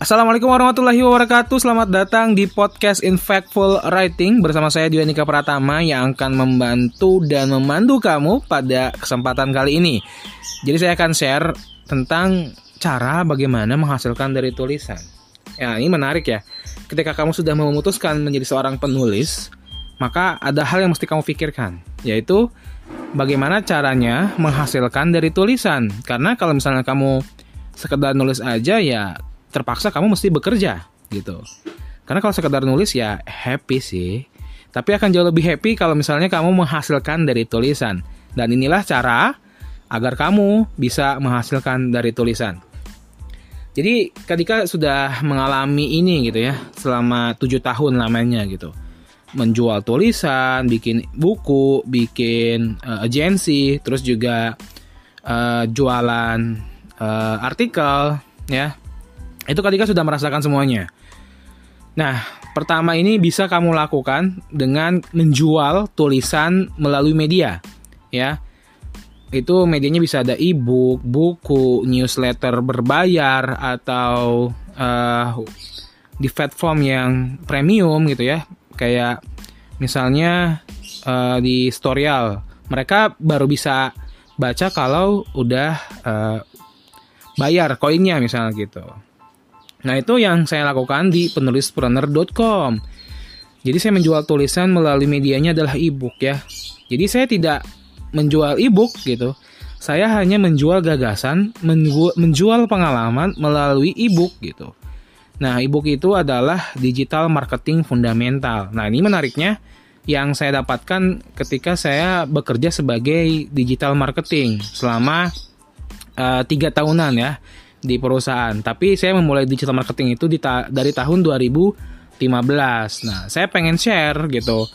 Assalamualaikum warahmatullahi wabarakatuh. Selamat datang di podcast Infactful Writing Bersama saya Dionika Pratama Yang akan membantu dan memandu kamu pada kesempatan kali ini. Jadi saya akan share tentang cara bagaimana menghasilkan dari tulisan. Ya ini menarik ya. Ketika kamu sudah memutuskan menjadi seorang penulis Maka ada hal yang mesti kamu pikirkan Yaitu bagaimana caranya menghasilkan dari tulisan. Karena kalau misalnya kamu sekedar nulis aja ya terpaksa kamu mesti bekerja gitu. Karena kalau sekedar nulis ya happy sih. Tapi akan jauh lebih happy kalau misalnya kamu menghasilkan dari tulisan. Dan inilah cara agar kamu bisa menghasilkan dari tulisan. Jadi ketika sudah mengalami ini gitu ya, selama tujuh tahun lamanya gitu. Menjual tulisan, bikin buku, bikin uh, agensi, terus juga uh, jualan uh, artikel ya itu ketika sudah merasakan semuanya. Nah, pertama ini bisa kamu lakukan dengan menjual tulisan melalui media, ya. Itu medianya bisa ada e-book, buku, newsletter berbayar atau uh, di platform yang premium gitu ya. Kayak misalnya uh, di Storyal, mereka baru bisa baca kalau udah uh, bayar koinnya misalnya gitu. Nah itu yang saya lakukan di penulispreneur.com. Jadi saya menjual tulisan melalui medianya adalah e-book ya. Jadi saya tidak menjual e-book gitu. Saya hanya menjual gagasan, menjual pengalaman melalui e-book gitu. Nah, e-book itu adalah digital marketing fundamental. Nah, ini menariknya yang saya dapatkan ketika saya bekerja sebagai digital marketing selama uh, tiga tahunan ya di perusahaan. Tapi saya memulai digital marketing itu di ta dari tahun 2015. Nah, saya pengen share gitu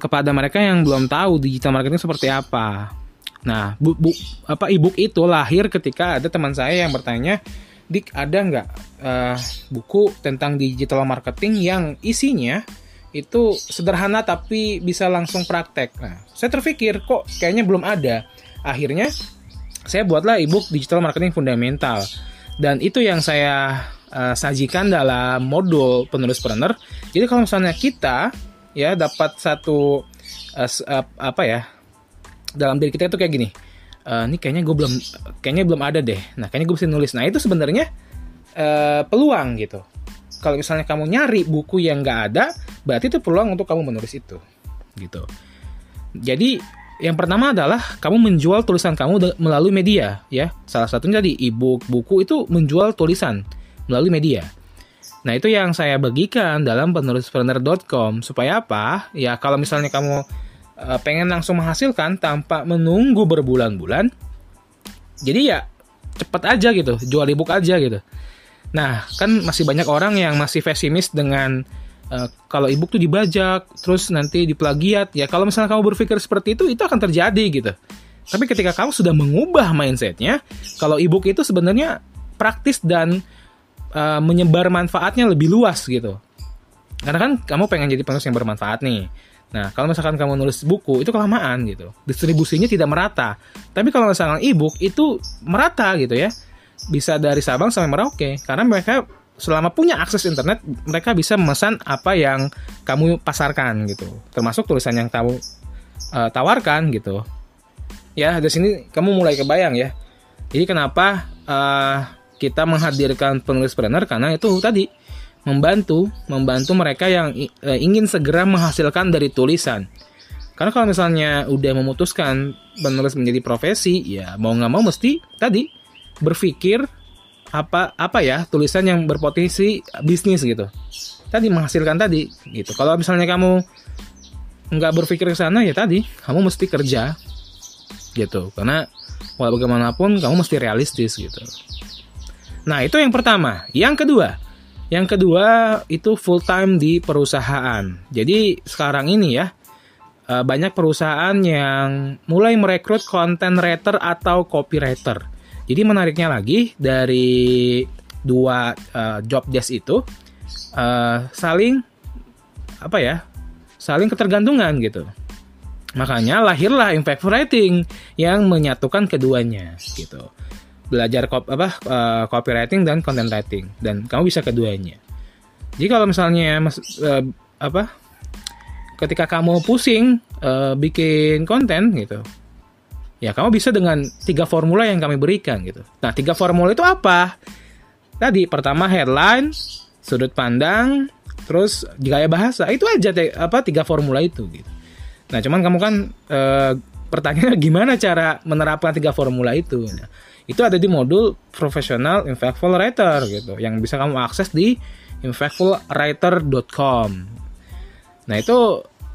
kepada mereka yang belum tahu digital marketing seperti apa. Nah, bu, bu apa ebook itu lahir ketika ada teman saya yang bertanya, "Dik, ada nggak uh, buku tentang digital marketing yang isinya itu sederhana tapi bisa langsung praktek?" Nah, saya terpikir kok kayaknya belum ada. Akhirnya saya buatlah ebook digital marketing fundamental dan itu yang saya uh, sajikan dalam modul penulis planner. Jadi kalau misalnya kita ya dapat satu uh, apa ya dalam diri kita itu kayak gini. Uh, ini kayaknya gue belum kayaknya belum ada deh. Nah, kayaknya gue bisa nulis. Nah, itu sebenarnya uh, peluang gitu. Kalau misalnya kamu nyari buku yang nggak ada, berarti itu peluang untuk kamu menulis itu. Gitu. Jadi yang pertama adalah kamu menjual tulisan kamu melalui media, ya. Salah satunya di e-book, buku itu menjual tulisan melalui media. Nah, itu yang saya bagikan dalam penulispreneur.com supaya apa? Ya, kalau misalnya kamu uh, pengen langsung menghasilkan tanpa menunggu berbulan-bulan, jadi ya cepet aja gitu, jual e-book aja gitu. Nah, kan masih banyak orang yang masih pesimis dengan Uh, kalau ebook tuh dibajak, terus nanti diplagiat. Ya kalau misalnya kamu berpikir seperti itu, itu akan terjadi gitu. Tapi ketika kamu sudah mengubah mindsetnya, kalau ebook itu sebenarnya praktis dan uh, menyebar manfaatnya lebih luas gitu. Karena kan kamu pengen jadi penulis yang bermanfaat nih. Nah, kalau misalkan kamu nulis buku itu kelamaan gitu. Distribusinya tidak merata. Tapi kalau misalkan ebook itu merata gitu ya. Bisa dari Sabang sampai Merauke karena mereka selama punya akses internet mereka bisa memesan apa yang kamu pasarkan gitu. Termasuk tulisan yang kamu uh, tawarkan gitu. Ya dari sini kamu mulai kebayang ya. Jadi kenapa uh, kita menghadirkan penulis planner karena itu tadi membantu membantu mereka yang uh, ingin segera menghasilkan dari tulisan. Karena kalau misalnya udah memutuskan penulis menjadi profesi ya mau nggak mau mesti tadi berpikir apa apa ya tulisan yang berpotensi bisnis gitu. Tadi menghasilkan tadi gitu. Kalau misalnya kamu nggak berpikir ke sana ya tadi kamu mesti kerja gitu. Karena walau bagaimanapun kamu mesti realistis gitu. Nah itu yang pertama. Yang kedua yang kedua itu full time di perusahaan. Jadi sekarang ini ya eh, banyak perusahaan yang mulai merekrut content writer atau copywriter jadi menariknya lagi dari dua uh, job desk itu uh, saling apa ya? Saling ketergantungan gitu. Makanya lahirlah impact writing yang menyatukan keduanya gitu. belajar kop, apa uh, copywriting dan content writing dan kamu bisa keduanya. Jadi kalau misalnya mas, uh, apa ketika kamu pusing uh, bikin konten gitu, ya kamu bisa dengan tiga formula yang kami berikan gitu. Nah tiga formula itu apa? Tadi pertama headline, sudut pandang, terus gaya bahasa itu aja apa tiga formula itu gitu. Nah cuman kamu kan uh, pertanyaannya gimana cara menerapkan tiga formula itu? Nah, itu ada di modul profesional impactful writer gitu yang bisa kamu akses di impactfulwriter.com. Nah, itu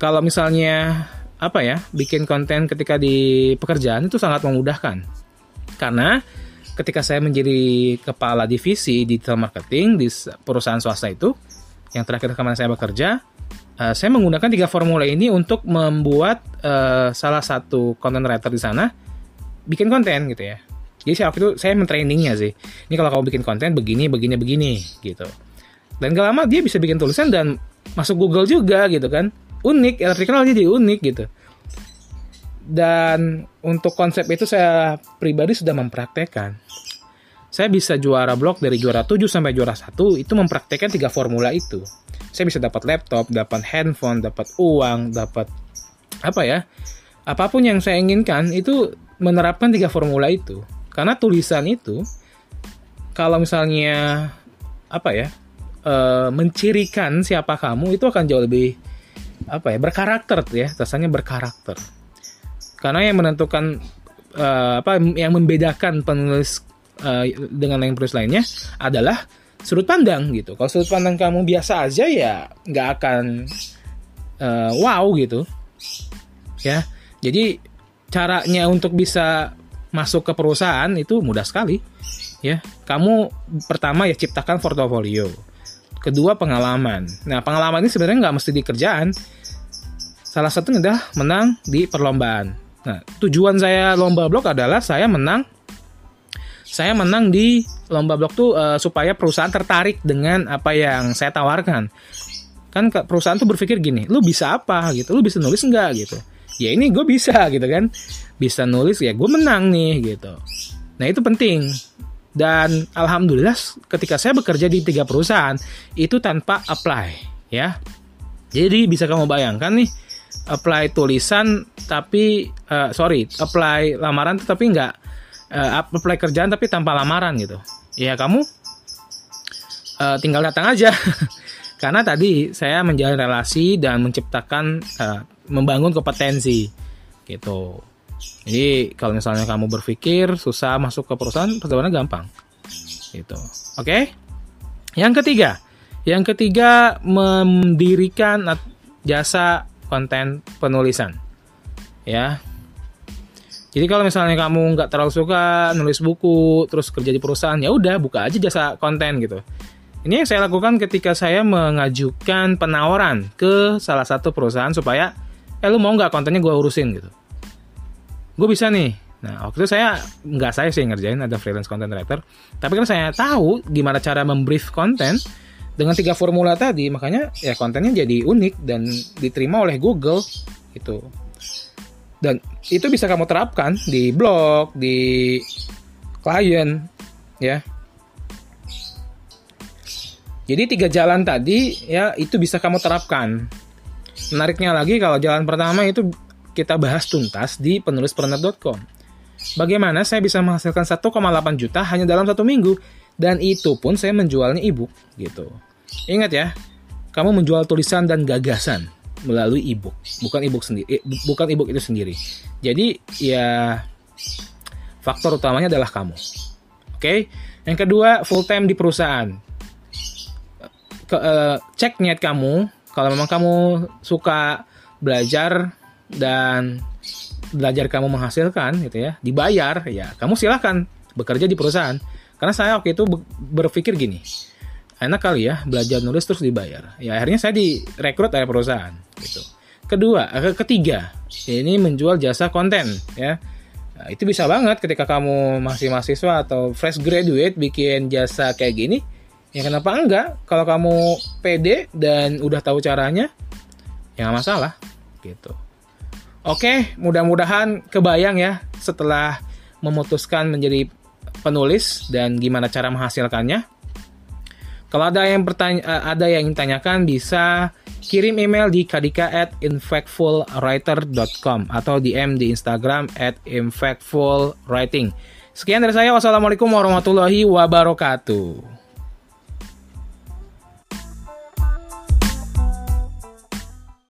kalau misalnya apa ya, bikin konten ketika di pekerjaan itu sangat memudahkan. Karena ketika saya menjadi kepala divisi di digital marketing di perusahaan swasta itu, yang terakhir kemarin saya bekerja, uh, saya menggunakan tiga formula ini untuk membuat uh, salah satu content writer di sana bikin konten gitu ya. Jadi saya waktu itu saya mentrainingnya sih. Ini kalau kamu bikin konten begini, begini, begini gitu. Dan gak lama dia bisa bikin tulisan dan masuk Google juga gitu kan. Unik, terkenal jadi unik gitu. Dan untuk konsep itu saya pribadi sudah mempraktekkan. Saya bisa juara blog dari juara 7 sampai juara 1 itu mempraktekkan tiga formula itu. Saya bisa dapat laptop, dapat handphone, dapat uang, dapat apa ya? Apa pun yang saya inginkan itu menerapkan tiga formula itu karena tulisan itu kalau misalnya apa ya e, mencirikan siapa kamu itu akan jauh lebih apa ya berkarakter ya rasanya berkarakter. Karena yang menentukan e, apa yang membedakan penulis e, dengan yang penulis lainnya adalah sudut pandang gitu. Kalau sudut pandang kamu biasa aja ya nggak akan e, wow gitu. Ya jadi caranya untuk bisa masuk ke perusahaan itu mudah sekali. Ya kamu pertama ya ciptakan portofolio kedua pengalaman. Nah pengalaman ini sebenarnya nggak mesti di kerjaan. Salah satunya adalah menang di perlombaan. Nah tujuan saya lomba blog adalah saya menang. Saya menang di lomba blog tuh uh, supaya perusahaan tertarik dengan apa yang saya tawarkan. Kan perusahaan tuh berpikir gini lu bisa apa gitu? Lu bisa nulis nggak? gitu. Ya ini gue bisa gitu kan. Bisa nulis ya gue menang nih gitu. Nah itu penting dan alhamdulillah ketika saya bekerja di tiga perusahaan itu tanpa apply ya. Jadi bisa kamu bayangkan nih apply tulisan tapi uh, sorry apply lamaran tetapi nggak uh, apply kerjaan tapi tanpa lamaran gitu. Ya kamu uh, tinggal datang aja. Karena tadi saya menjalin relasi dan menciptakan uh, membangun kompetensi gitu. Jadi kalau misalnya kamu berpikir susah masuk ke perusahaan, perjalanannya gampang. Gitu. Oke? Okay? Yang ketiga, yang ketiga mendirikan jasa konten penulisan. Ya. Jadi kalau misalnya kamu nggak terlalu suka nulis buku, terus kerja di perusahaan, ya udah buka aja jasa konten gitu. Ini yang saya lakukan ketika saya mengajukan penawaran ke salah satu perusahaan supaya eh lu mau nggak kontennya gue urusin gitu gue bisa nih. Nah waktu itu saya nggak saya sih ngerjain ada freelance content writer. Tapi kan saya tahu gimana cara membrief konten dengan tiga formula tadi. Makanya ya kontennya jadi unik dan diterima oleh Google itu dan itu bisa kamu terapkan di blog di klien ya. Jadi tiga jalan tadi ya itu bisa kamu terapkan. Menariknya lagi kalau jalan pertama itu kita bahas tuntas di penulispernet.com. Bagaimana saya bisa menghasilkan 1,8 juta hanya dalam satu minggu dan itu pun saya menjualnya ebook gitu. Ingat ya, kamu menjual tulisan dan gagasan melalui ebook, bukan ebook sendiri, eh, bukan ebook itu sendiri. Jadi ya faktor utamanya adalah kamu. Oke, okay? yang kedua full time di perusahaan. Ke, uh, cek niat kamu kalau memang kamu suka belajar dan belajar kamu menghasilkan gitu ya dibayar ya kamu silahkan bekerja di perusahaan. Karena saya waktu itu berpikir gini enak kali ya belajar nulis terus dibayar. Ya akhirnya saya direkrut oleh perusahaan gitu. Kedua eh, ketiga ini menjual jasa konten ya. Nah, itu bisa banget ketika kamu masih mahasiswa atau fresh graduate bikin jasa kayak gini ya kenapa enggak? Kalau kamu pede dan udah tahu caranya ya nggak masalah gitu oke mudah-mudahan kebayang ya setelah memutuskan menjadi penulis dan gimana cara menghasilkannya. Kalau ada yang bertanya, uh, ada yang ingin tanyakan bisa kirim email di kadika at infactfulwriter.com atau DM di Instagram at. Sekian dari saya. Wassalamualaikum warahmatullahi wabarakatuh.